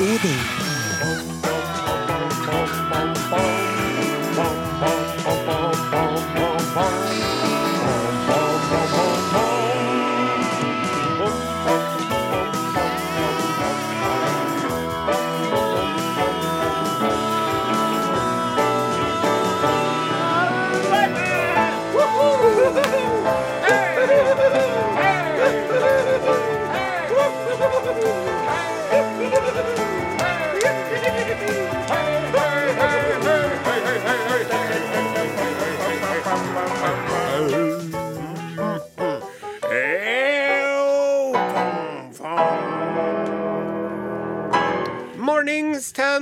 Odin.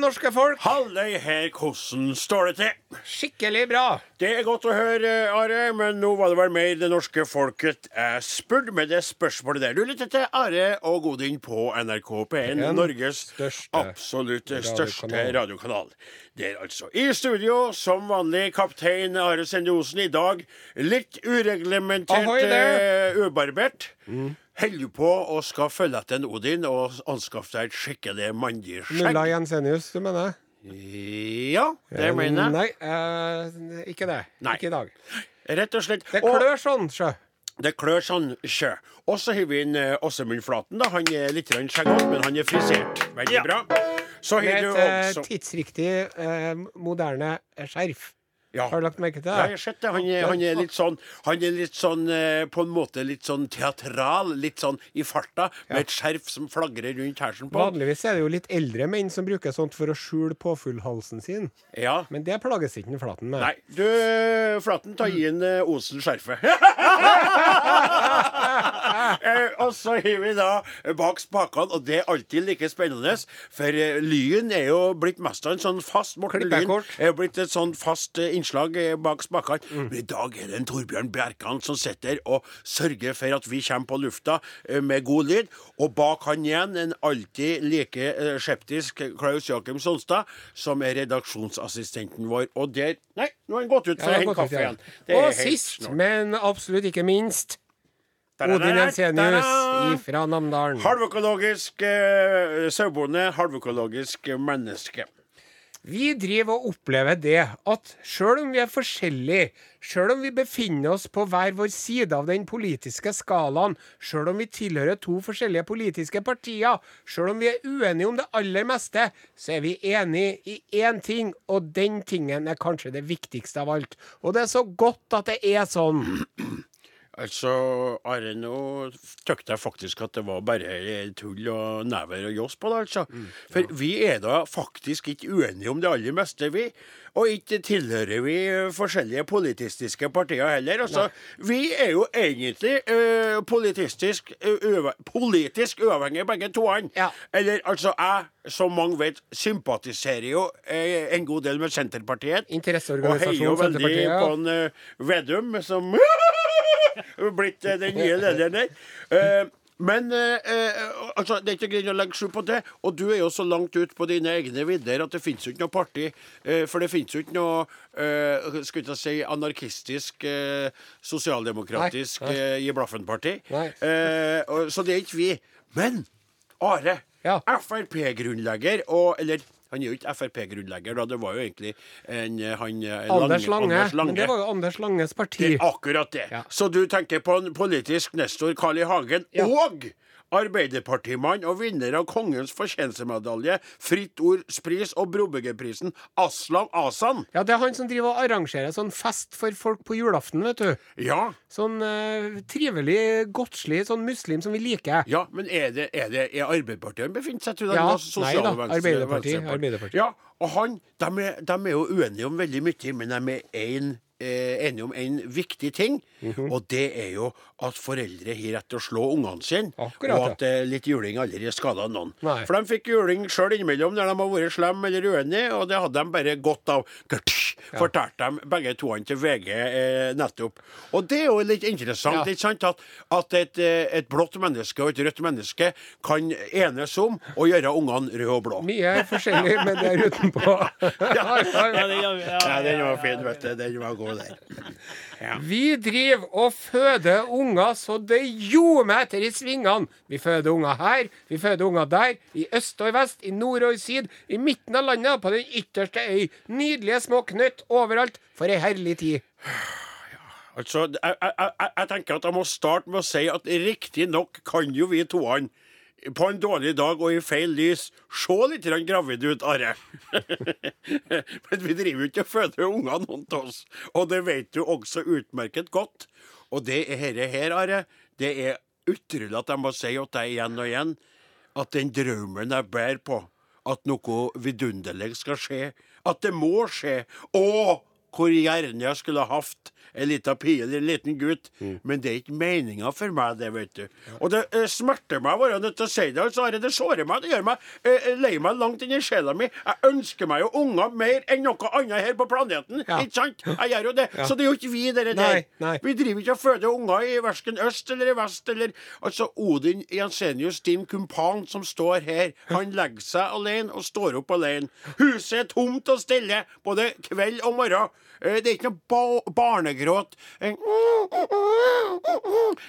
Norske folk. Halløy her, hvordan står det til? Skikkelig bra. Det er godt å høre, Are, men nå var det vel mer det norske folket jeg spurte med det spørsmålet der. Du lytter til Are og Godin på NRK P1, Norges største absolutt største radiokanal. radiokanal. Der altså. I studio, som vanlig, kaptein Are Sende Osen. I dag litt ureglementert, ubarbert. eh, ubarbert. Holder på og skal følge etter en Odin og anskaffe deg et skikkelig mandig skjegg? Mulla Jensenius, du mener? Ja, det mener jeg. Nei, eh, ikke det. Nei. Ikke i dag. Rett og slett. Det klør sånn, sjø. Det klør sånn sjø. Og så har vi inn eh, Åsemund Flaten. da Han er litt skjeggete, men han er frisert. Veldig bra. Så har du et Med et tidsriktig, eh, moderne skjerf. Ja. Har du lagt merke til Ja, jeg har sett det. Han han er litt sånn Han er litt sånn eh, på en måte litt sånn teatral. Litt sånn i farta, med et skjerf som flagrer rundt hersen på. Vanligvis er det jo litt eldre menn som bruker sånt for å skjule påfuglhalsen sin. Ja. Men det plages ikke den Flaten med. Nei, du Flaten, ta gi en eh, Osen skjerfet. Eh, og så har vi da bak spakene, og det er alltid like spennende, for eh, Lyn er jo blitt mest av en sånn fast Morten Lyn er jo blitt et sånn fast eh, innslag eh, bak spakene. Men i dag er det en Torbjørn Bjerkan som sitter og sørger for at vi kommer på lufta eh, med god lyd. Og bak han igjen en alltid like eh, skeptisk Klaus Jakim Sonstad, som er redaksjonsassistenten vår. Og der Nei, nå har han gått ut for å hente kaffe igjen. Og sist, snart. men absolutt ikke minst, Odin Jensenius ta-da! Namdalen. Halvøkologisk eh, sauebonde, halvøkologisk menneske. Vi driver og opplever det at sjøl om vi er forskjellige, sjøl om vi befinner oss på hver vår side av den politiske skalaen, sjøl om vi tilhører to forskjellige politiske partier, sjøl om vi er uenige om det aller meste, så er vi enige i én ting, og den tingen er kanskje det viktigste av alt. Og det er så godt at det er sånn. Altså, Are, nå tykte jeg faktisk at det var bare tull og never og joss på det, altså. For vi er da faktisk ikke uenige om det aller meste, vi. Og ikke tilhører vi forskjellige politistiske partier heller. Altså, vi er jo egentlig eh, politistisk, eh, politisk uavhengige, begge to. Ja. Eller altså, jeg, som mange vet, sympatiserer jo eh, en god del med Senterpartiet. Og heier jo veldig på en Vedum, som blitt eh, den nye lederen der. Eh, men eh, eh, altså, det er ikke grunn å legge skjul på det. Og du er jo så langt ut på dine egne vidder at det finnes jo ikke noe parti. eh, for det finnes jo ikke noe eh, skal ikke si, anarkistisk, sosialdemokratisk eh, gi blaffen-parti. Så det er ikke vi. Men Are, Ja. Frp-grunnlegger, og Eller han er jo ikke Frp-grunnlegger, da. Det var jo egentlig en, eh, han eh, Anders Lange. Anders Lange. Men det var jo Anders Langes parti. Det akkurat det. Ja. Så du tenker på en politisk nestor, Carl I. Hagen, Ja. og Arbeiderpartimann og vinner av Kongens fortjenestemedalje, Fritt Ords pris og Brobyggerprisen, Aslam Asan. Ja, det er han som driver og arrangerer sånn fest for folk på julaften, vet du. Ja, Sånn eh, trivelig, godslig sånn muslim som vi liker. ja, men er det, er det er Arbeiderpartiet han befinner seg? Tror du Ja, nei da, Arbeiderpartiet. Arbeiderpartiet. Ja, og han, de er, de er jo uenige om veldig mye, men de er en, eh, enige om en viktig ting. Mhm. Og det er jo at foreldre har rett til å slå ungene sine. Akkurat, og at eh, litt juling aldri har skada noen. Nei. For de fikk juling sjøl innimellom når de har vært slemme eller uenige, og det hadde de bare godt av. Ja. Fortalte dem begge to til VG eh, nettopp. Og det er jo litt interessant Ja. ikke sant? At, at et, eh, et blått menneske og et rødt menneske kan enes om å gjøre ungene røde og blå. Mye er forskjellig, men det er utenpå. Ja, den var fin, vet du. Den var god der. Vi driver og føder unger så det ljomer etter i svingene. Vi føder unger her, vi føder unger der, i øst og i vest, i nord og i syd, i midten av landet, på den ytterste øy. Nydelige små knøtt overalt, for ei herlig tid. Altså, jeg, jeg, jeg, jeg tenker at jeg må starte med å si at riktignok kan jo vi toene på en dårlig dag og i feil lys se litt gravid ut, Are. Men vi driver jo ikke og føder unger, noen av oss. Og det vet du også utmerket godt. Og det er herre her, Are, det er utrolig at jeg må si til deg igjen og igjen at den drømmen jeg bærer på, at noe vidunderlig skal skje, at det må skje Å, hvor gjerne jeg skulle ha hatt en liten pige eller en liten gutt. Men det er ikke meninga for meg, det, vet du. Og det eh, smerter meg å være nødt til å si det. altså, Det sårer meg. Det gjør meg eh, lei meg langt inni sjela mi. Jeg ønsker meg jo unger mer enn noe annet her på planeten. Ja. Ikke sant? Jeg gjør jo det. Så det er jo ikke vi, dere Nei, der. nei. Vi driver ikke og føder unger i verken øst eller i vest eller Altså, Odin Jensenius, din kumpan som står her, han legger seg alene og står opp alene. Huset er tomt og stille både kveld og morgen. Eh, Det er ikke noe ba barnegråt eh,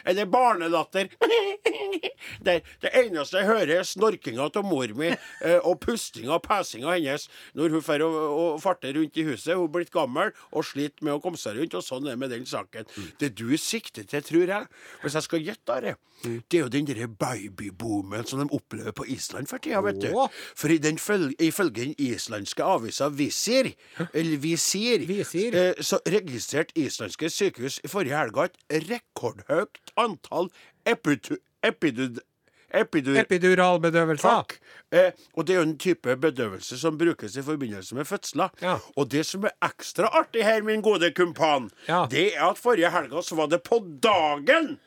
eller barnelatter. Det, det eneste jeg hører, er snorkinga av mor mi eh, og pustinga og pesinga hennes når hun å farte rundt i huset. Hun er blitt gammel og sliter med å komme seg rundt, og sånn er det med den saken. Det du sikter til, tror jeg, hvis jeg skal gjette det, det er jo den derre babyboomen som de opplever på Island for tida, vet du. For i den føl ifølge den islandske avisa Visir, eller Visir, Visir. eh, så registrerte islandske sykehus i forrige helga et rekordhøyt antall epitu... Epidud... Epidur... Epiduralbedøvelser. Eh, og det er jo en type bedøvelse som brukes i forbindelse med fødsler. Ja. Og det som er ekstra artig her, min gode kumpan, Ja. det er at forrige helga så var det på dagen!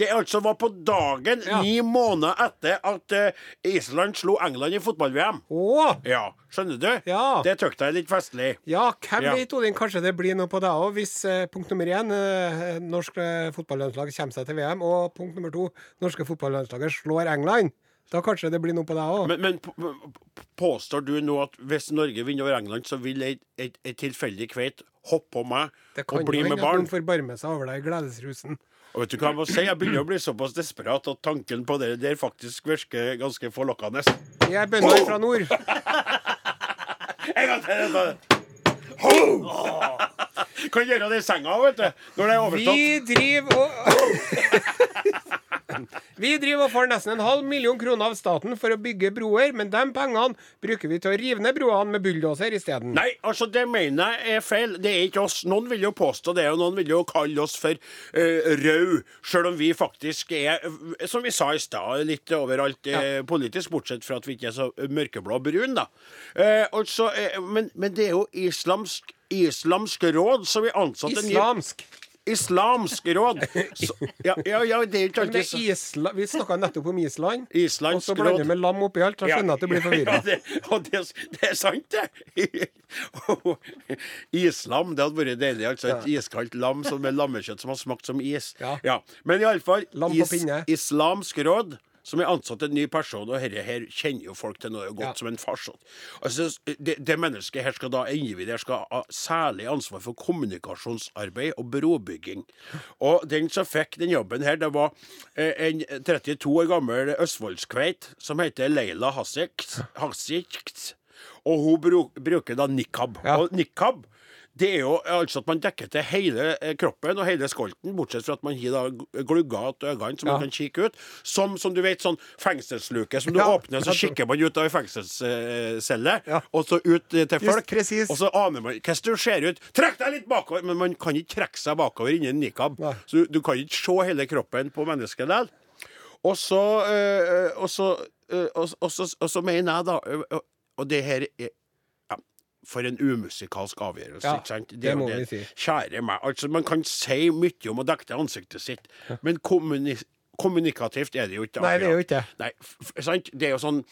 Det altså var på dagen, Ja. ni måneder etter at uh, Island slo England i fotball-VM. Å! Ja, skjønner du? Ja. Det tøkte jeg litt festlig. Ja, hvem Ja. vet, Odin, kanskje det blir noe på deg òg, hvis uh, punkt nummer én, uh, norsk eh, fotballandslag kommer seg til VM, og punkt nummer to, norske fotballandslaget slår England. Da kanskje det blir noe på deg òg. Men, men påstår du nå at hvis Norge vinner over England, så vil ei, ei, ei tilfeldig kveit hoppe på meg og bli med barn? Det kan jo hende at noen forbarmer seg over deg i gledesrusen. Og vet du hva jeg må si? Jeg begynner å bli såpass desperat at tanken på det der faktisk virker ganske forlokkende. Jeg er bønder fra nord. En gang til! Ho! Kan gjøre det i senga, vet du. Når det er overstått. Vi driver og Vi driver og får nesten en halv million kroner av staten for å bygge broer, men de pengene bruker vi til å rive ned broene med bulldoser isteden. Nei, altså det mener jeg er feil. Det er ikke oss. Noen vil jo påstå det, og noen vil jo kalle oss for uh, rød, sjøl om vi faktisk er, som vi sa i stad, litt overalt eh, politisk, bortsett fra at vi ikke er så mørkeblå og brun, da. Uh, altså, uh, men, men det er jo islamsk, islamsk råd som vi ansatte en ny- Islamsk. Råd. Så, ja, ja, ja, det er ikke alltid så Isla vi snakka nettopp om Island, Islandsk og så blander vi med lam oppi alt. Da skjønner jeg at du blir forvirra. Ja, det, og det, det er sant, det. Islam, det hadde vært deilig. Altså et iskaldt lam som med lammekjøtt som har smakt som is. Ja. Men iallfall is. Islamsk råd. Som er ansatt en ny person, og dette her kjenner jo folk til noe godt Ja. som en farsott. Altså, det, det mennesket her skal da, individet her skal ha særlig ansvar for kommunikasjonsarbeid og brobygging. Og den som fikk den jobben her, det var eh, en 32 år gammel østfoldskveit som heter Leila Hasik. Hasikt og hun bruker da nikab. Ja. Og nikab det er jo altså at man dekker til hele eh, kroppen og hele skolten, bortsett fra at man har glugger til øynene man Ja. kan kikke ut. Som, som du vet, sånn fengselsluke som du Ja. åpner, så kikker man ut av ei fengselscelle, Ja. og så ut eh, til folk. Just, Og så aner man hvordan du ser ut. Trekk deg litt bakover! Men man kan ikke trekke seg bakover innen nikab. Nei. Så du, du kan ikke se hele kroppen på mennesket likevel. Og så øh, Og så øh, og, og, så- og så mener jeg, da Og det her er For en umusikalsk avgjørelse, Ja, ikke sant? det det må må vi si. Kjære meg. Altså, man kan si mye om å dekke ansiktet sitt, men kommuni kommunikativt er det jo ikke. Nei, det er jo ikke det. Nei, sant? Det er jo sånn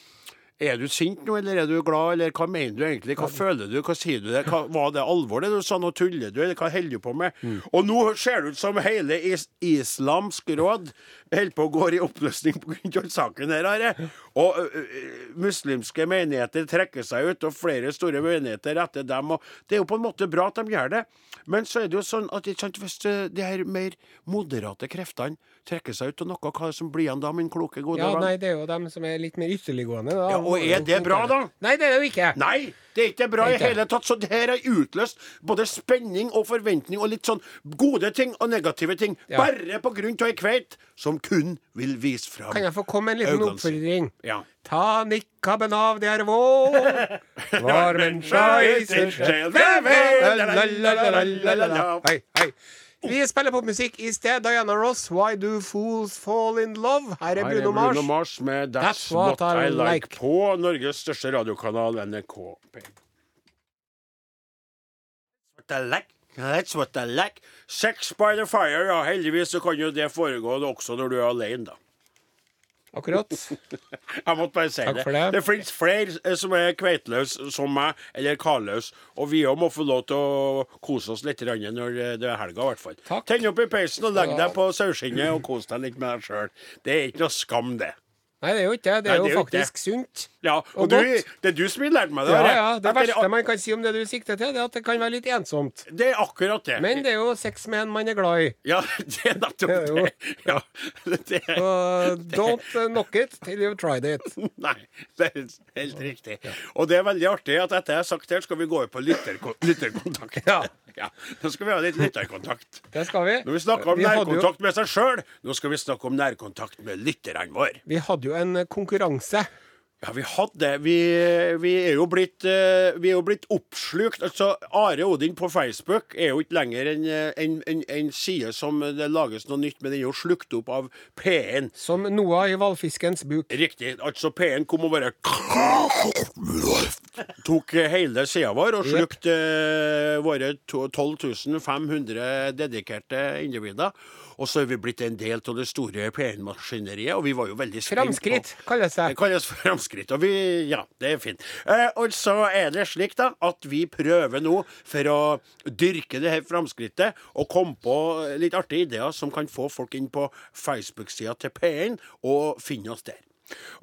Er du sint nå, eller er du glad, eller hva mener du egentlig? Hva føler du, hva sier du? det? Hva, var det alvor det du sa, nå tuller du, eller hva holder du på med? Og nå ser det ut som hele is islamsk råd holder på å gå i oppløsning pga. saken her. Are. Og ø, ø, muslimske menigheter trekker seg ut, og flere store menigheter etter dem. Og det er jo på en måte bra at de gjør det, men så er det jo sånn at de her mer moderate kreftene trekker seg ut, av noe hva som blir igjen da, min kloke, gode Ja, venn? nei, det er jo dem som er litt mer ytterliggående. Da. Ja, og er det bra, da? Nei, det er det jo ikke. Nei, det er ikke bra Det er i hele tatt. Så det her har utløst både spenning og forventning og litt sånn gode ting og negative ting. Ja. Bare på grunn av ei kveit som kun vil vise fram Kan jeg få komme med en liten oppfordring? Ja. Ta nikkaben av, det er vår. Var menneska i sin sjel Hei, hei. Vi spiller popmusikk i sted. Diana Ross, 'Why Do Fools Fall In Love'. Her er Her er Bruno Mars. Mars med That's, That's What What, I I like. Like. på Norges største radiokanal, NRK. What I like. That's what I like. Sex by the fire. Ja, heldigvis så kan jo det foregå også når du er alene, da. Akkurat. Jeg måtte bare si det. det. Det fins flere eh, som er kveitløse som meg, eller karløse. Og vi òg må få lov til å kose oss litt når eh, det er helga, i hvert fall. Tenn opp i peisen og legg deg på saueskinnet og kos deg litt med deg sjøl. Det er ikke noe skam, det. Nei, det er jo ikke det. Det Nei, er det er jo jo ikke det. faktisk sunt. Ja, Og og du, det er du som har lært meg det. Ja, ja. Det verste man kan si om det du sikter til, det er at det kan være litt ensomt. Det er akkurat det. Men det er jo sex med en man er glad i. Ja, det er nettopp Det er det. Ja, det er Så don't uh, knock it till you've tried it. Nei, det er helt riktig. Og det er veldig artig at etter jeg har sagt det, skal vi gå over på lytterko lytterkontakt. Ja. Ja, Nå skal vi ha litt lytterkontakt. Det skal vi. Når vi snakker om Vi nærkontakt jo- med seg sjøl, nå skal vi snakke om nærkontakt med lytterne våre. Vi hadde jo en konkurranse. Ja, vi hadde Vi, vi er jo blitt eh, Vi er jo blitt oppslukt. Altså, Are Odin på Facebook er jo ikke lenger en, eh, en, en, en side som det lages noe nytt, men den er jo slukt opp av P1. Som Noah i hvalfiskens buk. Riktig. Altså, P1 kom og bare Tok hele sida vår og slukte yep. våre to- 12 500 dedikerte individer. Og så er vi blitt en del av det store P1-maskineriet, og vi var jo veldig spent på Framskritt kalles det det. kalles framskritt, og vi Ja, det er fint. Eh, og så er det slik, da, at vi prøver nå for å dyrke det her framskrittet og komme på litt artige ideer som kan få folk inn på Facebook-sida til P1 og finne oss der.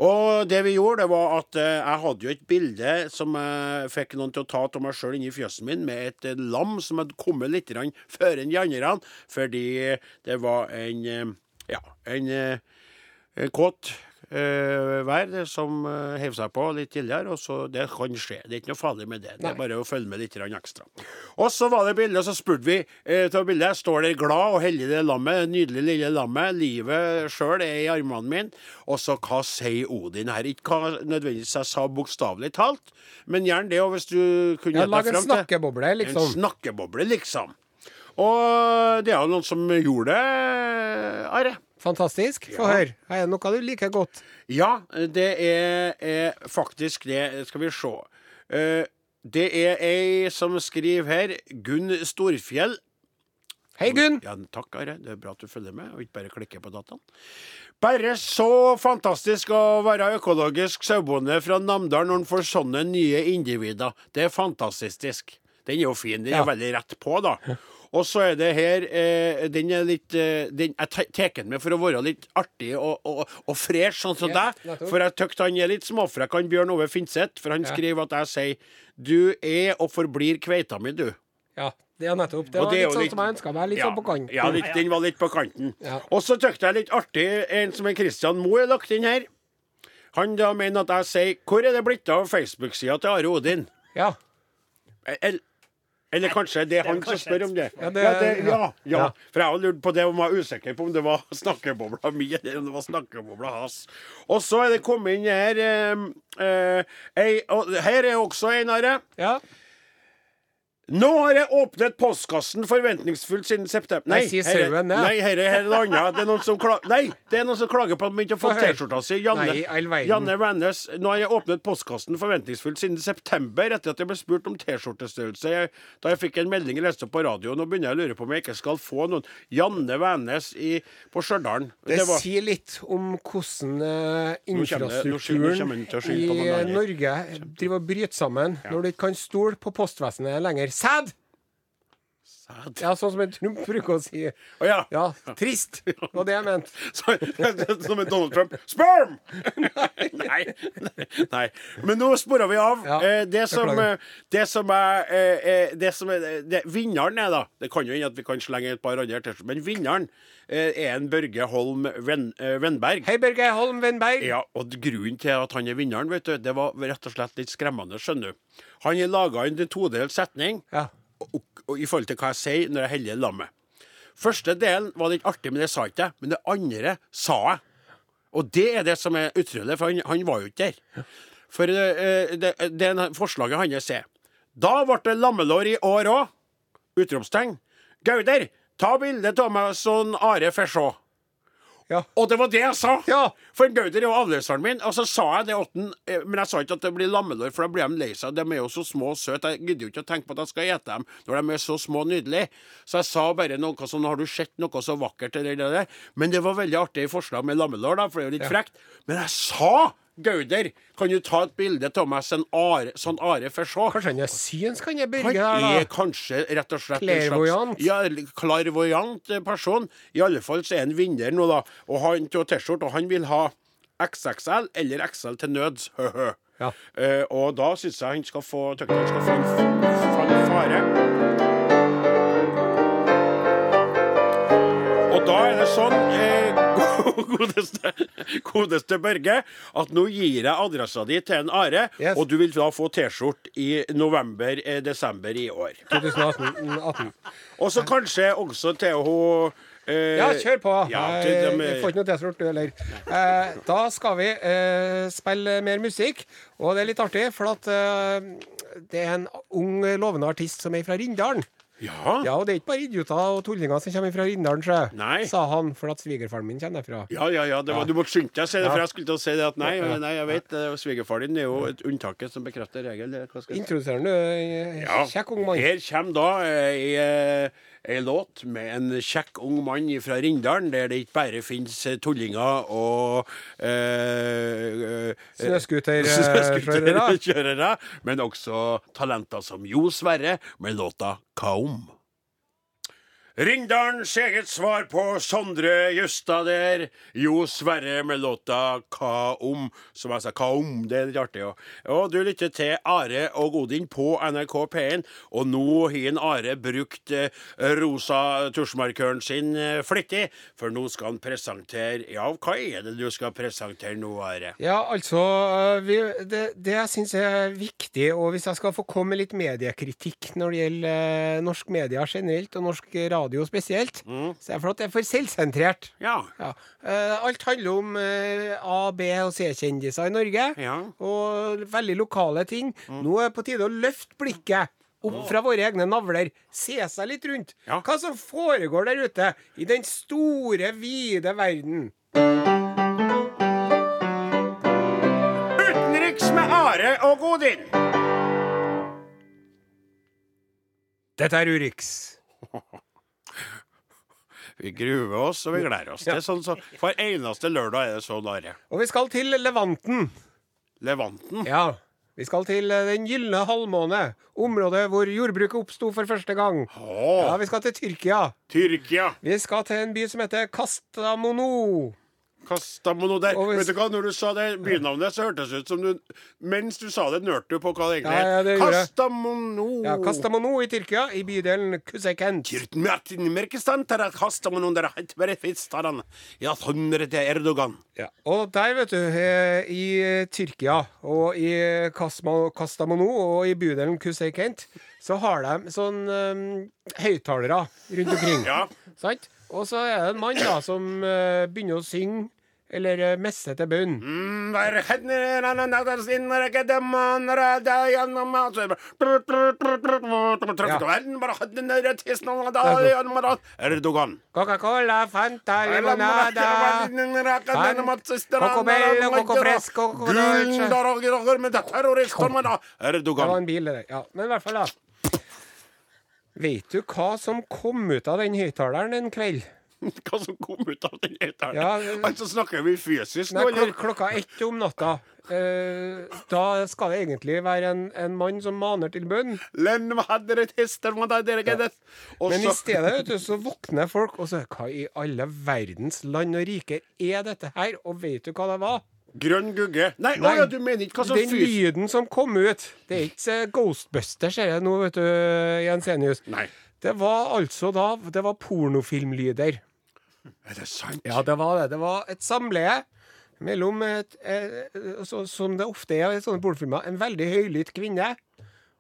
Og det vi gjorde, det var at eh, jeg hadde jo et bilde som jeg fikk noen til å ta av meg sjøl inni fjøsen min, med et eh, lam som hadde kommet litt før enn de andre, fordi det var en eh, Ja, en eh, kåt eh, vær som uh, hev seg på litt tidligere. og så Det kan skje. Det er ikke noe farlig med det. Det er bare å følge med litt ekstra. Og så var det bildet, og så spurte vi uh, til bildet. Står der glad og heldig det lammet. det Nydelig lille lammet. Livet sjøl er i armene mine. Og så hva sier Odin her? Ikke hva nødvendigvis jeg sa bokstavelig talt, men gjerne det, og hvis du kunne Ja, lag en snakkeboble, snakkeboble, en liksom. snakkeboble, liksom. Og det er jo noen som gjorde det, Are. Fantastisk. Få Ja. høre. Er det noe du liker godt? Ja, det er, er faktisk det. Skal vi se. Uh, det er ei som skriver her. Gunn Storfjell. Hei, Gunn. Ja, takk, Are. Det er bra at du følger med, og ikke bare klikker på dataen. Bare så fantastisk å være økologisk sauebonde fra Namdalen når en får sånne nye individer. Det er fantastisk. Den er jo fin. Den Ja. er veldig rett på, da. Og så er det her eh, Den er litt eh, den, Jeg ta- tar den med for å være litt artig og, og, og fresh, sånn som Ja, deg. For jeg syns han er litt småfrekk, han Bjørn Ove Finseth. For han Ja. skriver at jeg sier Du er og forblir kveita mi, du. Ja, det er nettopp. Det var det litt sånn litt- som jeg ønska meg. Litt ja, sånn på kanten. Ja, litt, den var litt på kanten. Ja. Og så tykte jeg litt artig en som er Christian Moe er lagt inn her. Han da mener at jeg sier Hvor er det blitt av Facebook-sida til Are Odin? Ja. Eller, eller kanskje det er han som spør om det? Ja, det- ja, det, ja, ja. ja. For jeg har lurt på det og var usikker på om det var snakkebobla mi eller om det var snakkebobla hans. Og så er det kommet inn her eh, eh, ei, og Her er også en, Are. ja. Nå har jeg åpnet postkassen forventningsfullt siden september Nei, nei, sauen, ja. Nei, her er det annet. Det er noen som klager Nei, det er noen som klager på at de ikke har fått Få. T-skjorta si. Janne, Nei. Janne Vennes. Nå har jeg åpnet postkassen forventningsfullt siden september, etter at jeg ble spurt om T-skjortestørrelse da jeg fikk en melding lest opp på radio. Nå begynner jeg å lure på om jeg ikke skal få noen. Janne Vennes på Stjørdal. Det, var- sier litt om hvordan eh, det- kommer infrastrukturen i. Norge driver og bryter sammen når du ikke kan stole på postvesenet lenger. sad. Sæd. Ja, sånn som en Trump bruker å si. Å ja. Ja, trist. Var det jeg mente. Som en Donald Trump. Sperm! Nei. Nei. Men nå spora vi av. Ja, Eh, det, som, eh, det som er, eh, eh, det som er det, Vinneren er, da Det kan jo hende at vi kan slenge et par andre men vinneren eh, er en Børge Holm Ven, eh, Vennberg. Hei, Børge Holm Vennberg. Ja, og grunnen til at han er vinneren, vet du, det var rett og slett litt skremmende, skjønner du. Han har laga en todelt setning Ja. Og, og, i forhold til hva jeg sier når jeg heller lammet. Første delen var litt artig, men det sa ikke jeg. Men det andre sa jeg. Og det er det som er utrolig, for han, han var jo ikke der. For eh, det, det forslaget hans er Da ble det lammelår i år òg! Utropstegn. Gauder, ta bilde av meg sånn Are se. Ja. Og det var det jeg sa! Ja. For Gauder er jo avløseren min. Og så sa jeg det åtten, eh, men jeg sa ikke at det blir lammelår, for da blir de lei seg. De er jo så små og søte. Jeg gidder jo ikke å tenke på at jeg skal ete dem når de er så små og nydelige. Så jeg sa bare noe sånn Har du sett noe så vakkert eller det der? Men det var veldig artig forslag med lammelår, da, for det er jo litt frekt. Men jeg sa Gauder, kan du ta et bilde av meg sånn Are, sånn Are får se? Kanskje han er synsk, han er Børge Han er da. kanskje rett og slett Klarvoyant? ja, klarvoyant person. I alle fall så er han vinner nå, da. Og han til T-skjorte, og han vil ha XXL eller XL til nøds. Hø-hø. Ja. Uh, og da syns jeg han skal få Tøkken han skal få en fanfare. Og da er det sånn, godeste, godeste Børge, at nå gir jeg adressa di til en Are, Yes. og du vil da få T-skjorte i november-desember i år. 2018. 18. Og så kanskje også til hun eh, Ja, kjør på. Ja, Jeg, til jeg får ikke noe T-skjorte, du heller. Eh, da skal vi eh, spille mer musikk, og det er litt artig, for at eh, det er en ung, lovende artist som er fra Rindalen. Ja. Ja, og det er ikke bare idioter og tullinger som kommer fra Rindalen, sjø, sa han, for at svigerfaren min kommer derfra. Ja, ja, ja, det var, Du måtte skynde deg å si det, for jeg skulle til å si det at nei, nei jeg vet svigerfaren din er jo et unntaket som bekrefter regelen. Introduserer? Introduserer du eh, kjekk ung mann? Her kommer da i ei, eh, ei låt med en kjekk ung mann fra Rindalen, der det ikke bare finnes eh, tullinger og eh, eh, Snøscooterkjørere. snøscooterkjørere, men også talenter som Jo Sverre med låta Kaom. Rindalens eget svar på Sondre Justad der. Jo Sverre med låta Hva om? Som jeg sa, hva om? Det er litt artig. jo. og du lytter til Are og Odin på NRK P1, og nå har Are brukt eh, rosa tusjmarkøren sin eh, flittig, for nå skal han presentere Ja, hva er det du skal presentere nå, Are? Ja, altså øh, vi, det, det jeg syns er viktig, og hvis jeg skal få komme med litt mediekritikk når det gjelder eh, norsk media generelt, og norsk radio spesielt, så er for at det er for selvsentrert. Ja. Ja. Uh, alt handler om uh, A-, B- og C-kjendiser i Norge, Ja. og veldig lokale ting. Nå er det på tide å løfte blikket. Opp fra våre egne navler. Se seg litt rundt. Hva som foregår der ute i den store, vide verden. Utenriks med Are og Godin. Dette er Urix. Vi gruer oss, og vi gleder oss. Det er sånn så, For eneste lørdag er det sånn, Are. Og vi skal til Levanten. Levanten. Ja. Vi skal til eh, Den gylne halvmåne. Området hvor jordbruket oppsto for første gang. Ja, Vi skal til Tyrkia. Tyrkia. Vi skal til en by som heter Kastamono. Kastamono der. Hvis- Vet du hva, når du sa det bynavnet, så hørtes det ut som du Mens du sa det, nørte du på hva det egentlig Ja, ja, er. gjorde. Kastamono. Ja, Kastamono i Tyrkia, i bydelen fistaran. Ja. Og der, vet du, eh, i Tyrkia og i Kastamono og i bydelen Kusekent, så har de sånn um, høyttalere rundt omkring. Ja. Sant? Og så er det en mann da som eh, begynner å synge Eller eh, messe til bunn. Mm, er er er. Erdogan. Coca-Cola, Fanta, limonada Cocobello, Coco Fresco, Coco Dolce. Terrorister, Det var Erdogan. en bil, det der. Ja, men i hvert fall, da. Vet du hva som kom ut av den høyttaleren en kveld? Hva som kom ut av den høyttaleren? Ja, Altså, snakker vi fysisk nå, klok eller? klokka ett om natta. Eh, da skal det egentlig være en, en mann som maner til bønn. Ja. Men i stedet vet du, så våkner folk og så Hva i alle verdens land og riker er dette her? Og vet du hva det var? Grønn gugge. Nei, Nei, å ja, du mener ikke hva som Den lyden som kom ut Det er ikke eh, Ghostbusters, ser jeg nå, vet du, Jensenius. Nei. Det var altså da Det var pornofilmlyder. Er det sant? Ja, det var det. Det var et samleie mellom et, eh, så, Som det ofte er i sånne pornofilmer, en veldig høylytt kvinne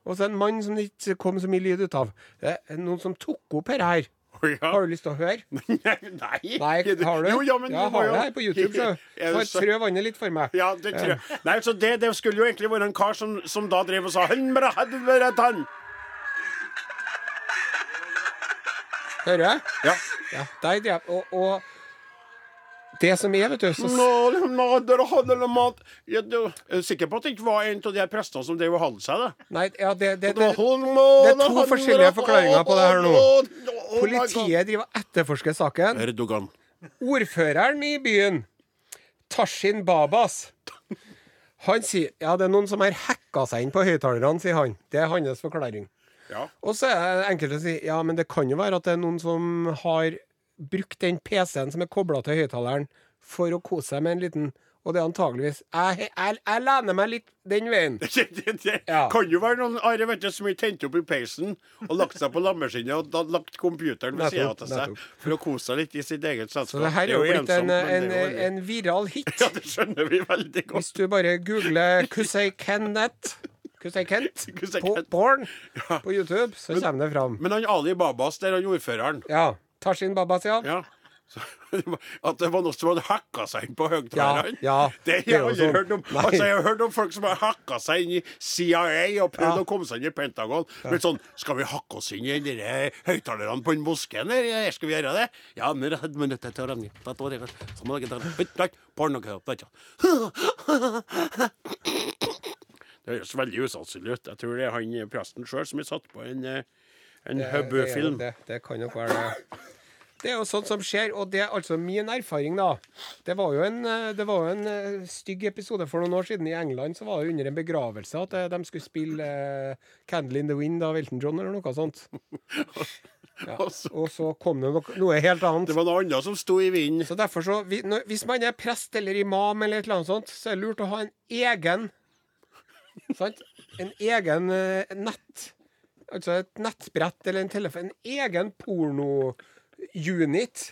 og så en mann som det ikke kom så mye lyd ut av. Det er noen som tok opp her. her. Ja. Har du lyst til å høre? Nei. Nei, har du? Jo, ja, men ja, har jo- det her på YouTube, så. Så- trø vannet litt for meg. Ja, det tror jeg. Nei, så det, det skulle jo egentlig være en kar som, som da drev og sa «Han bare hadde vært han». Hører jeg? Ja. Ja, der og, og det som er, vet du så, du, er sikker på at det ikke var en av de prestene som drev og holdt seg, da? Nei, ja, det, det, Det det, det er to forskjellige forklaringer på det her nå. Politiet driver og etterforsker saken. Erdogan. Ordføreren i byen, Tashin Babas, han sier ja, det er noen som har hacka seg inn på høyttalerne, sier han. Det er hans forklaring. Ja. Og så er det enkelte som sier ja, men det kan jo være at det er noen som har brukt den PC-en som er kobla til høyttaleren, for å kose seg med en liten Og det er antageligvis Jeg, jeg, jeg lener meg litt den veien. Det, det, det Ja. kan jo være noen Are vet du, som har tent opp i peisen og lagt seg på lammeskinnet og lagt computeren ved sida av seg for å kose seg litt i sitt eget selskap. Så det her er jo blitt en, en, en viral hit. Ja, det skjønner vi veldig godt. Hvis du bare googler Kusei Kenneth Kusei Kent på porn på YouTube, så kommer det fram. Men han Ali Babas, der han ordføreren Ja. Tashin Babas, ja. Så, at det var noen som hadde hakka seg inn på høyttalerne. Ja, ja, det har jeg aldri sånn. hørt om. Altså, jeg har hørt om folk som har hakka seg inn i CIA og prøvd Ja. å komme seg inn i Pentagon. Men sånn Skal vi hakke oss inn i de høyttalerne på en moské? eller Skal vi gjøre det? Ja, men det men til å. Det høres veldig usannsynlig ut. Jeg tror det er han eh, presten sjøl som har satt på en, eh, en Det- det. Det, det kan nok være det. Det er jo sånt som skjer, og det er altså min erfaring, da. Det var jo en, eh, det var en eh, stygg episode for noen år siden i England. Så var det under en begravelse at eh, de skulle spille uh, 'Candle in the Wind' av Elton John, eller noe sånt. Ja. Altså. Og så kom det noe, noe helt annet. Det var noe annet som sto i vinden. Så derfor så, Hvis man er prest eller imam, eller et eller annet sånt, så er det lurt å ha en egen Sant? En egen nett Altså et nettbrett eller en telefon. En egen porno-unit,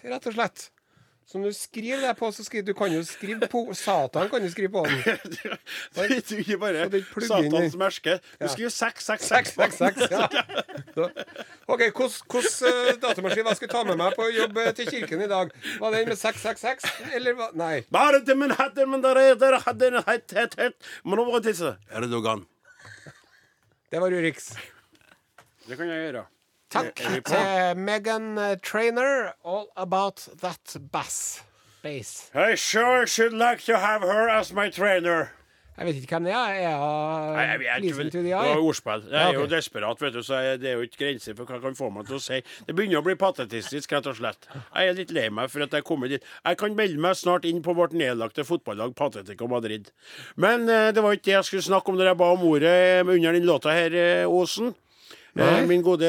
rett og slett. Som du skriver det på, så skriver du kan jo skrive på Satan kan du skrive på den. Du ikke bare det Satans merke. Du skriver 666. 666, ja. OK, hvilken datamaskin hva jeg ta med meg på jobb eh, til kirken i dag? Var den med 666, eller hva? Nei. Bare det, men hadde men der er der hadde en hett hett hett Men nå var det til Erdogan. Det var Urix. Det kan jeg gjøre. Takk Er til Megan eh, Trainer, all about that bass. Bass. I sure should like to have her as my trainer. Jeg vet ikke hvem det er. Er Nei, jeg jeg vet. Det var ordspill. Jeg er jo desperat, vet du, så jeg, det er jo ikke grenser for hva jeg kan få meg til å si. Det begynner å bli patetistisk, rett og slett. Jeg er litt lei meg for at jeg er kommet dit. Jeg kan melde meg snart inn på vårt nedlagte fotballag Patetico Madrid. Men eh, det var ikke det jeg skulle snakke om når jeg ba om ordet eh, under den låta her, eh, Osen. Eh. Min gode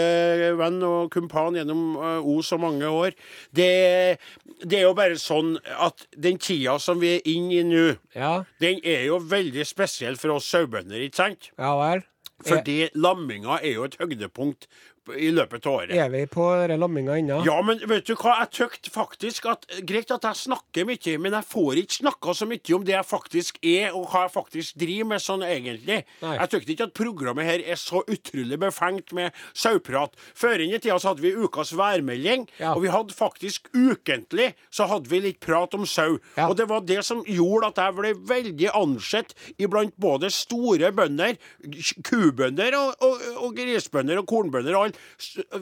venn og kumpan gjennom eh, O så mange år. Det, det er jo bare sånn at den tida som vi er inne i nå, Ja, den er jo veldig spesiell for oss sauebønder, ikke sant? ja vel. Fordi lamminga er jo et høydepunkt i løpet av året. Er vi på den lamminga ennå? Ja, men vet du hva? Jeg tykte faktisk at Greit at jeg snakker mye, men jeg får ikke snakka så mye om det jeg faktisk er, og hva jeg faktisk driver med sånn egentlig. Nei. Jeg tykte ikke at programmet her er så utrolig befengt med sauprat. Før inn i tida så hadde vi ukas værmelding, Ja. og vi hadde faktisk ukentlig så hadde vi litt prat om sau. Ja. Og det var det som gjorde at jeg ble veldig ansett iblant både store bønder, kubønder og, og, og grisbønder og kornbønder og alt.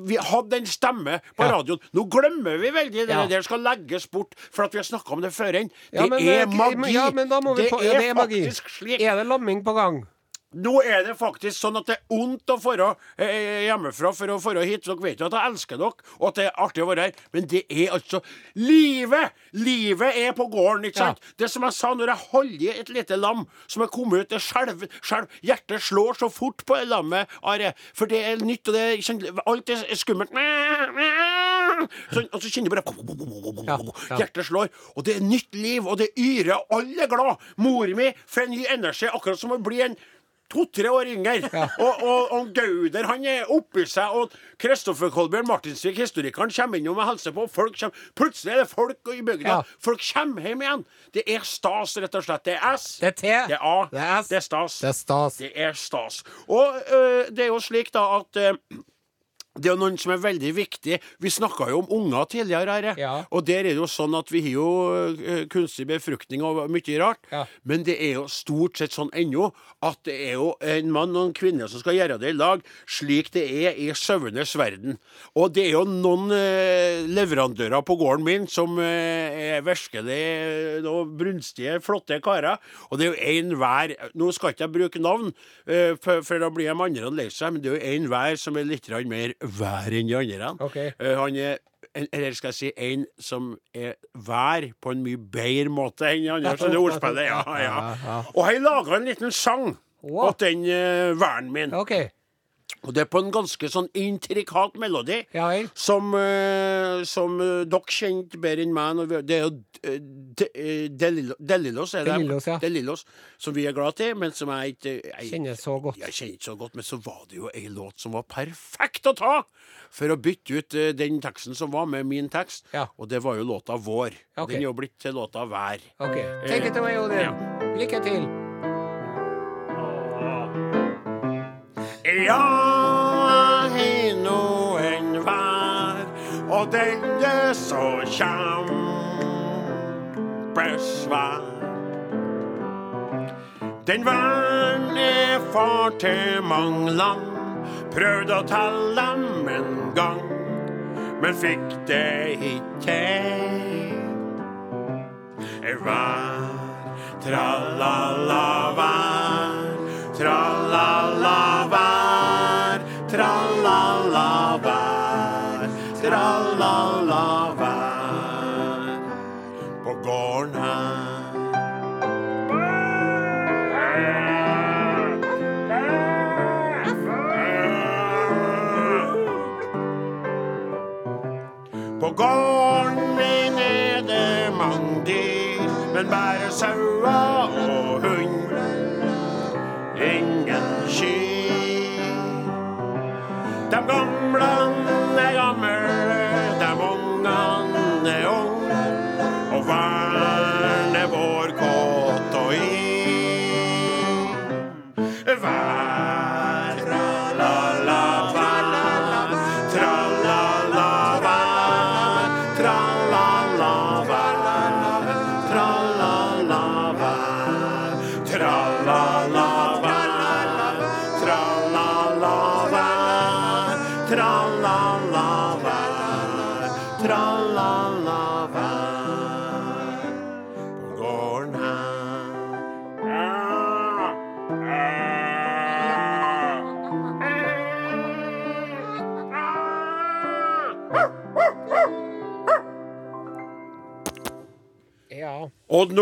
Vi hadde en stemme på radioen. Nå glemmer vi veldig det Ja. Det skal legges bort for at vi har snakka om det før. Det Ja, men, er eh, magi. Ja, det, på, er det er magi. faktisk slik. Er det lamming på gang? Nå er det faktisk sånn at det er vondt å dra eh, hjemmefra for å dra hit. Dere vet jo at jeg elsker dere, og at det er artig å være her. Men det er altså Livet! Livet er på gården, ikke Ja. sant? Det som jeg sa når jeg holder i et lite lam som er kommet ut, det skjelver. Hjertet slår så fort på lammet, Are. For det er nytt, og det er, alt er skummelt. Og så kjenner du bare Ja, ja. Hjertet slår, og det er nytt liv, og det yrer, og alle er glad. Mor mi får ny energi, akkurat som å bli en to-tre år yngre. Og, og, og Gauder han er oppi seg, og Kristoffer Kolbjørn Martinsvik, historikeren, kommer innom og hilser på. Folk kommer, plutselig er det folk i bygda. Ja. Folk kommer hjem igjen. Det er stas, rett og slett. Det er S. Det er T. Det er A. Det er S. Det er stas. Det er stas. Det er stas. Og øh, det er jo slik da at øh, det er noen som er veldig viktig. Vi snakka jo om unger tidligere. Her, Ja. Og der er det jo sånn at vi har jo øh, kunstig befruktning og mye rart. Ja. Men det er jo stort sett sånn ennå at det er jo en mann og en kvinne som skal gjøre det i lag, slik det er i sauenes verden. Og det er jo noen øh, leverandører på gården min som øh, er virkelig noen brunstige, flotte karer. Og det er jo en hver Nå skal ikke jeg bruke navn, for, for da blir de andre lei seg, men det er jo en hver som er litt mer hver enn de andre. Ok. Eh, han er en, eller skal jeg si en som er hver på en mye bedre måte enn andre. Så det ordspillet, ja, ja. Og jeg laga en liten sang Wow. til den uh, væren min. OK. Og det er på en ganske sånn intrikat melodi. Ja. Som, uh, som uh, dere kjente bedre enn meg. vi- Det er jo eh, De- de Delillos, er det? Delillos, ja. Delillos, som vi er glad til, men som jeg ikke jeg, Kjenner så godt. jeg kjenner ikke så godt, men så var det jo ei låt som var perfekt å ta for å bytte ut den teksten som var, med min tekst. Ja. Og det var jo låta Vår. Okay. Den er jo blitt til låta Vær. Okay. Take it away, Odin. Lykke til. Ja, har nå en vær, og den er så kjempesvær. Den væren er far til mange land, prøvde å telle dem en gang, men fikk det ikke. Vær, tralala, vær, gamlan er gammel, der ungan er ung. Og hver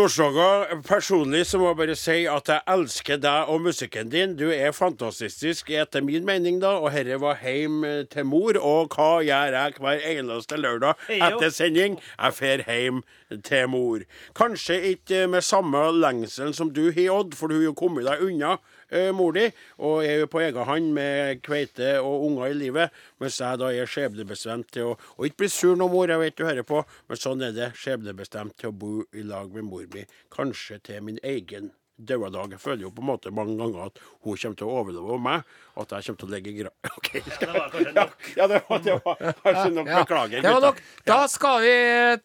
Nordstoga, personlig så må jeg bare si at jeg elsker deg og musikken din. Du er fantastisk etter min mening, da. Og herre var heim til mor. Og hva gjør jeg hver eneste lørdag etter sending? Jeg fer hjem til mor. Kanskje ikke med samme lengsel som du har, Odd, for du har jo kommet deg unna eh, mor di, og er jo på egen hånd med kveite og unger i livet, mens jeg da er skjebnebestemt til å Og ikke bli sur nå, mor, jeg vet du hører på, men sånn er det. Skjebnebestemt til å bo i lag med mor mi. Kanskje til min egen døde dag. Jeg føler jo på en måte mange ganger at hun kommer til å overleve meg, og at jeg kommer til å ligge i gra... OK. Ja, ja, det var, det var kanskje nok. Ja, Beklager, det var nok. Da skal vi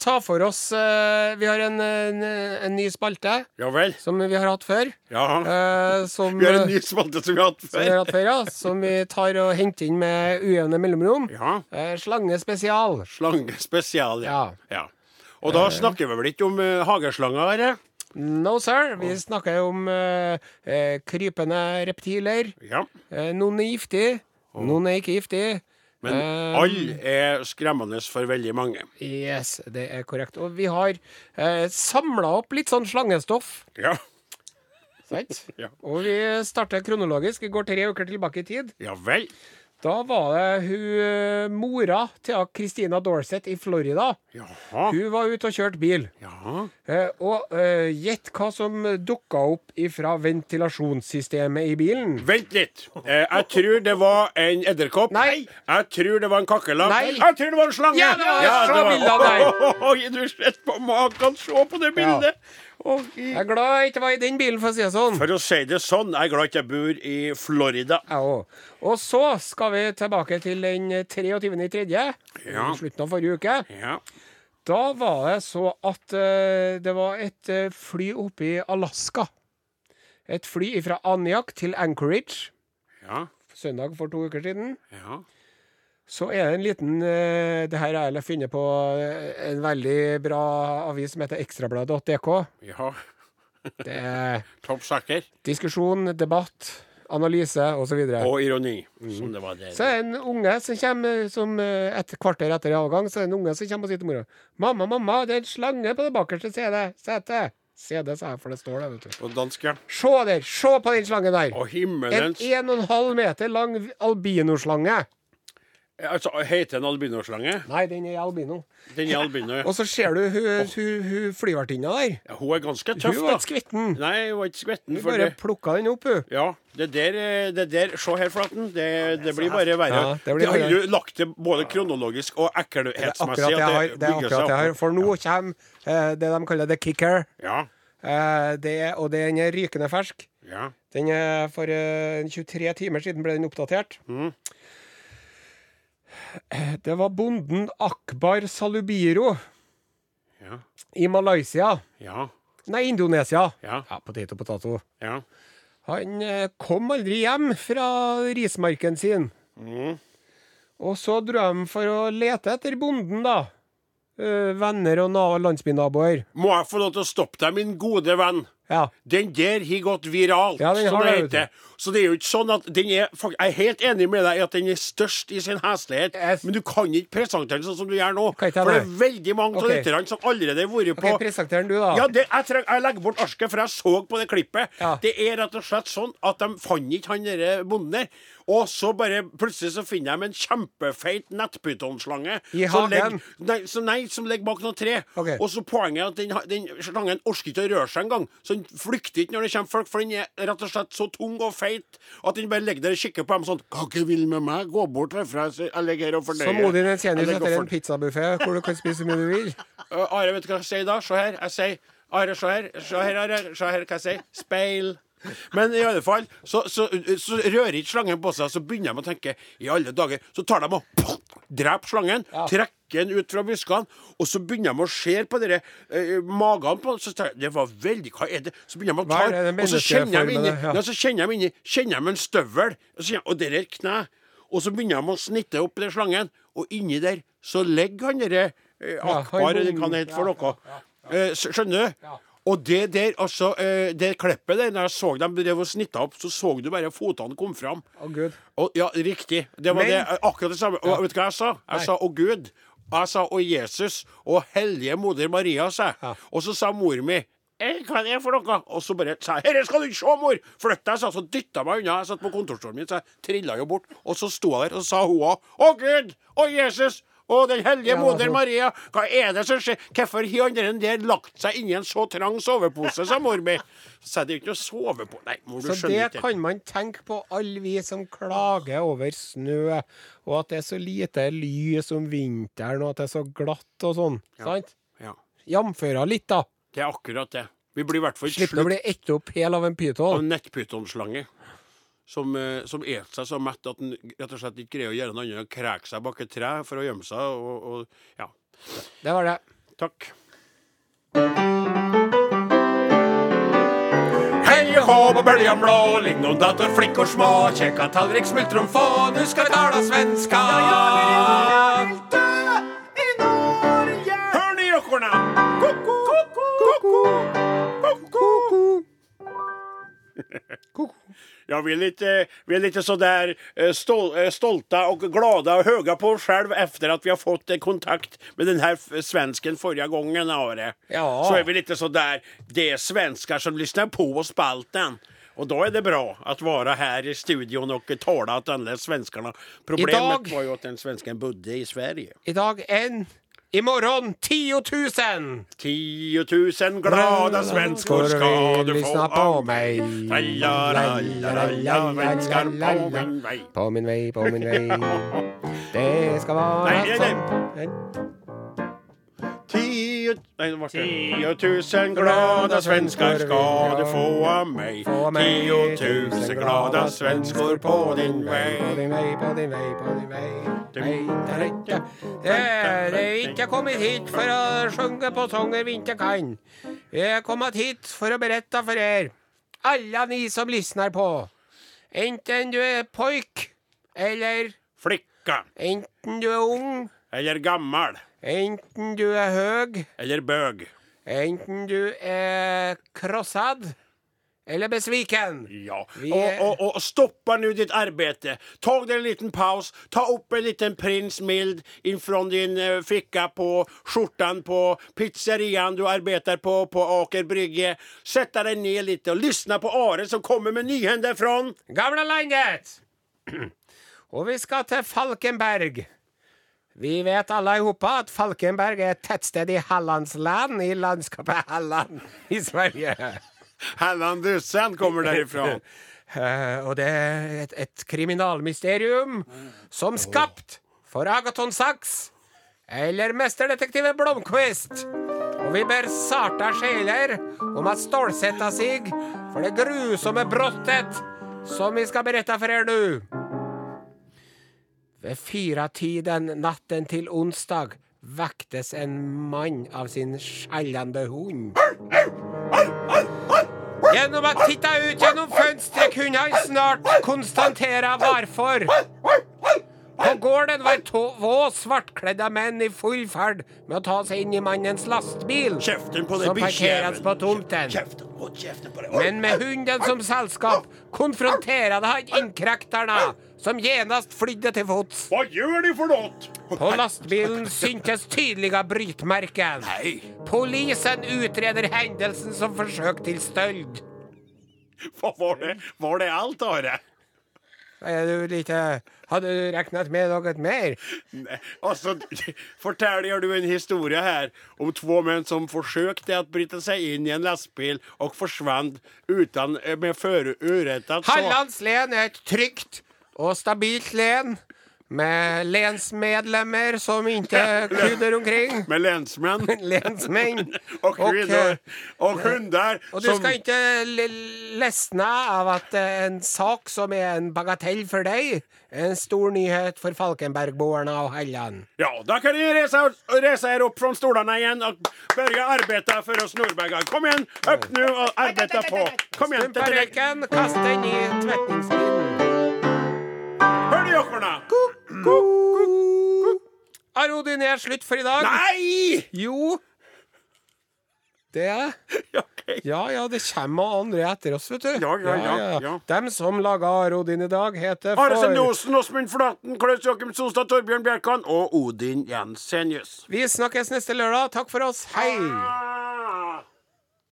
ta for oss eh, Vi har en, en, en ny spalte Ja vel. som vi har hatt før. Ja. eh, som, Vi har en ny spalte som vi har hatt som vi har før. hatt før, ja. Som vi tar og henter inn med ujevne mellomrom. Ja. Eh, slange spesial. Slange spesial, ja. Ja. ja. Og da snakker vi vel ikke om uh, hageslanger, her? No, sir. Vi snakker om eh, eh, krypende reptiler. Ja. Eh, noen er giftige, noen er ikke giftige. Men Eh, alle er skremmende for veldig mange. Yes, det er korrekt. Og vi har eh, samla opp litt sånn slangestoff. Ja. Sant? Ja. Og vi starter kronologisk. Vi går tre uker tilbake i tid. Ja vel. Da var det hun eh, mora til Christina Dorset i Florida. Jaha. Hun var ute og kjørte bil. Jaha. Eh, og eh, gjett hva som dukka opp ifra ventilasjonssystemet i bilen. Vent litt. Eh, jeg tror det var en edderkopp. Nei. Jeg tror det var en kakerlakk. Jeg tror det var en slange. Ja, det var- ja, det var- bildet oh, oh, du sett på maken. Se på det bildet. Oi. Jeg er glad jeg ikke var i den bilen, for å si det sånn. For å si det sånn, jeg er glad ikke jeg bor i Florida. Og så skal vi tilbake til den 23.3., Ja. Slutten av forrige uke. Ja. Da var det så at uh, det var et uh, fly oppe i Alaska. Et fly fra Aniak til Anchorage Ja. søndag for to uker siden. Ja. Så er det en liten eh, Det her har jeg funnet på eh, en veldig bra avis som heter ekstrabladet.dk. ja. Det er Topp saker. diskusjon, debatt, analyse osv. Og ironi, som det var der. Så er det en unge som kommer som eh, et kvarter etter avgang, så er det en unge som kommer og sier til mora 'Mamma, mamma, det er en slange på det bakerste setet. CD, sa jeg, for det står der, vet du. På dansk, ja. Se der! Se på den slangen der! Og En himmelens 1,5 meter lang albinoslange. Altså, Heter den albinoslange? Nei, den er albino. Den er albino. Og så ser du hun, hun, hun flyvertinna der. Ja, hun er ganske Hun var ikke skvetten. Nei, hun var ikke skvetten. Hun bare det. plukka den opp, hun. Ja, det der, eh, det der Se her, Flaten. Det, det blir bare verre. Ja, det blir har verre. jo lagt det både kronologisk og ekkelhetsmessig. det har, er akkurat det jeg har. seg. For nå kommer eh, det de kaller the kicker. Ja, Eh, det, og den er rykende fersk. ja. Den er For eh, 23 timer siden ble den oppdatert. Mhm. Det var bonden Akbar Salubiro Ja. i Malaysia. Ja. Nei, Indonesia. Ja. Ja, Potato, potato. ja. Han eh, kom aldri hjem fra rismarken sin. Mm. Og så dro de for å lete etter bonden, da. Eh, venner og na- landsbynaboer. Må jeg få lov til å stoppe deg, min gode venn? Ja. Den der har gått viralt, Ja, som det heter. Så det er jo ikke sånn at den er Jeg er helt enig med deg i at den er størst i sin heslighet, yes. men du kan ikke presentere den sånn som du gjør nå. For det er veldig mange av okay. lytterne som allerede har vært på på presenter den du, da. ja, det, jeg, treng, jeg legger bort arsket, for jeg så på det klippet. Ja. Det er rett og slett sånn at de fant ikke han derre bonden der. Og så bare plutselig så finner de en kjempefeit nettpytonslange. Som? Nei, som, nei, som ligger bak noen tre. Okay. Og så poenget er at den, den slangen orker ikke å røre seg engang. Så den flykter ikke når det kommer folk, for den er rett og slett så tung og feit at den bare ligger der og kikker på dem sånn Hva ikke vil med meg? Gå bort herfra. Jeg ligger her og fordøyer. Så Modin Ensenius Jeg etter en pizzabuffé hvor du kan spise så mye du vil. Uh, Are, vet du hva jeg sier da? Se her. Jeg sier Are, se her. Se her, Are. Se her hva jeg sier. Speil. Men i alle fall, så, så, så rører ikke slangen på seg. Så begynner de å tenke I alle dager. Så tar de og dreper slangen. Ja. Trekker den ut fra buskene. Og så begynner de å se på dere eh, magene på. Så tar, det var veldig Hva er det? Så begynner de å ta Og så kjenner de inni? Ja. ja, så kjenner de inni Kjenner de en støvel. Og, så og der er kne. Og så begynner de å snitte opp den slangen. Og inni der så ligger han derre eh, Akbar, eller hva det heter for noe. Eh, skjønner du? Ja. Og det der, altså, eh, det klippet der, når jeg så dem drev og snitta opp, så så du bare fotene kom fram. Å, gud. Og, ja, riktig. Det var Men- det, eh, akkurat det samme. Og vet du hva jeg sa? Jeg Nei. sa 'Å Gud'. Jeg sa 'Å Jesus' og Hellige Moder Maria', sa jeg. Ja. Og så sa mor mi eh, hva er det for noe? Og så bare sa jeg 'Herre skal du ikke se, mor!' Flytt jeg, sa, så dytta meg unna. Jeg satt på kontorstolen min, så jeg trilla jo bort. Og så sto jeg der, og så sa hun òg 'Å Gud! Å Jesus!' Å, Den hellige Ja, moder Maria, hva er det som skjer? Hvorfor har han der lagt seg inni en så trang sovepose, sa mor mi. Så det er ikke noe på. Nei, mor, du Så skjønner det ikke. kan man tenke på, alle vi som klager over snø, og at det er så lite lys om vinteren, og at det er så glatt og sånn. Sant? Ja, Jamføra litt, da. det er akkurat det. Vi blir i hvert fall Slipper du å bli ett opp hel av en av pyton. en nettpytonslange. Som, eh, som et seg så mett at den rett og slett ikke greier å gjøre noe annet enn å kreke seg bak et tre for å gjemme seg. Og, og ja, Det var det. takk. Hei og hå på bøljan blå, ligg noen små, kjekka tallrik smultron få, nu skal vi tala svenska. Hør Ja, vi är lite, vi är lite sådär eh, stol, eh, stolta och glada och höga på oss själv efter att vi har fått eh, kontakt med den här svensken förra gången. Are. Ja. Så är vi lite sådär, det är svenskar som lyssnar på oss spalten. Och då är det bra att vara här i studion och tale tala åt alla svenskarna. Problemet Idag- var ju att den svensken bodde i Sverige. I dag en. I morgen 10 000! Tiotusen glada svenskor ska du få av mig. Lalalala, svenskar på min vei. På min vei, på min vei. Det skal være nej. Tio, nej, vart det? Tiotusen glada svenskar ska du få av mig. Tiotusen glada svenskor på din På din väg, på din väg, på din väg. Jeg er ikke kommet Det är inte kommit hit for å synge på sånger vi ikke kan. Vi er kommet hit for å berette for dere, alle ni som lysner på, enten du er poik eller Flikka. enten du er ung, eller gammal, enten du er høg eller bøg. enten du er krossad eller besviken. Ja, Vi og, og, och, och stoppa nu ditt arbete. Ta deg en liten paus. Ta opp en liten prins mild fra din fikka ficka på skjortan på pizzerian du arbeider på på Aker Brygge. Sett deg ned litt og lyssna på Are som kommer med nyhender fra Gamla landet! og vi skal til Falkenberg. Vi vet alle allihopa at Falkenberg er et tettsted i Hallandsland, i landskapet Halland i Sverige. Hallandussen kommer derifra. uh, og det er et, et kriminalmysterium som skapt for Agaton Sachs eller mesterdetektivet Blomqvist. Og vi ber sarta sjeler om at stålsätta sig for det grusomme brottet som vi skal berette for dere nu. Vid firetiden natten til onsdag vektes en mann av sin skjellende hund. Gjennom å titte ut gjennom fønsteret kunne han snart konstatere hvorfor. På gården var två svartkledde menn i full ferd med å ta seg inn i mannens lastbil. Som parkeres på tomten. Men med hunden som selskap konfronterer han inkräktarna som genast flydde til fots. Hva gjør de for noe? På lastbilen syntes tydelige brytmerken. Nei. Polisen utreder hendelsen som forsøk til støld. Hva var det? Var det alt, Are? Er du lite... Hadde du regnet med noe mer? Nei, altså, forteller du en historie her om to menn som forsøkte å bryte seg inn i en lastbil og forsvant utan eh, med føre urettet så län er et tryggt och stabilt len. med lensmedlemmer som ikke kuder omkring. Med lensmenn Og och Og, og och hundar. Og du som- ikke lesne le- av at en sak som er en bagatell for deg, er En stor nyhet for Falkenbergboerne og Helland. Ja, da kan ni resa, her opp fra från igjen og och arbeide for för oss Nordbergar. Kom igjen, opp nå og arbeid på. Kom igjen. Stump parykken, kast den i ni jockorna? Arodin er slutt for i dag. Nei! Jo. Det er Ja, ja, det kommer andre etter oss, vet du. Ja, ja, ja, ja. Dem som laga Arodin i dag, heter Aresen for Osen, Åsmund Flaten, Klaus Joakim Sonstad, Torbjørn Bjerkan og Odin Jensenius. Vi snakkes neste lørdag. Takk for oss. Hei!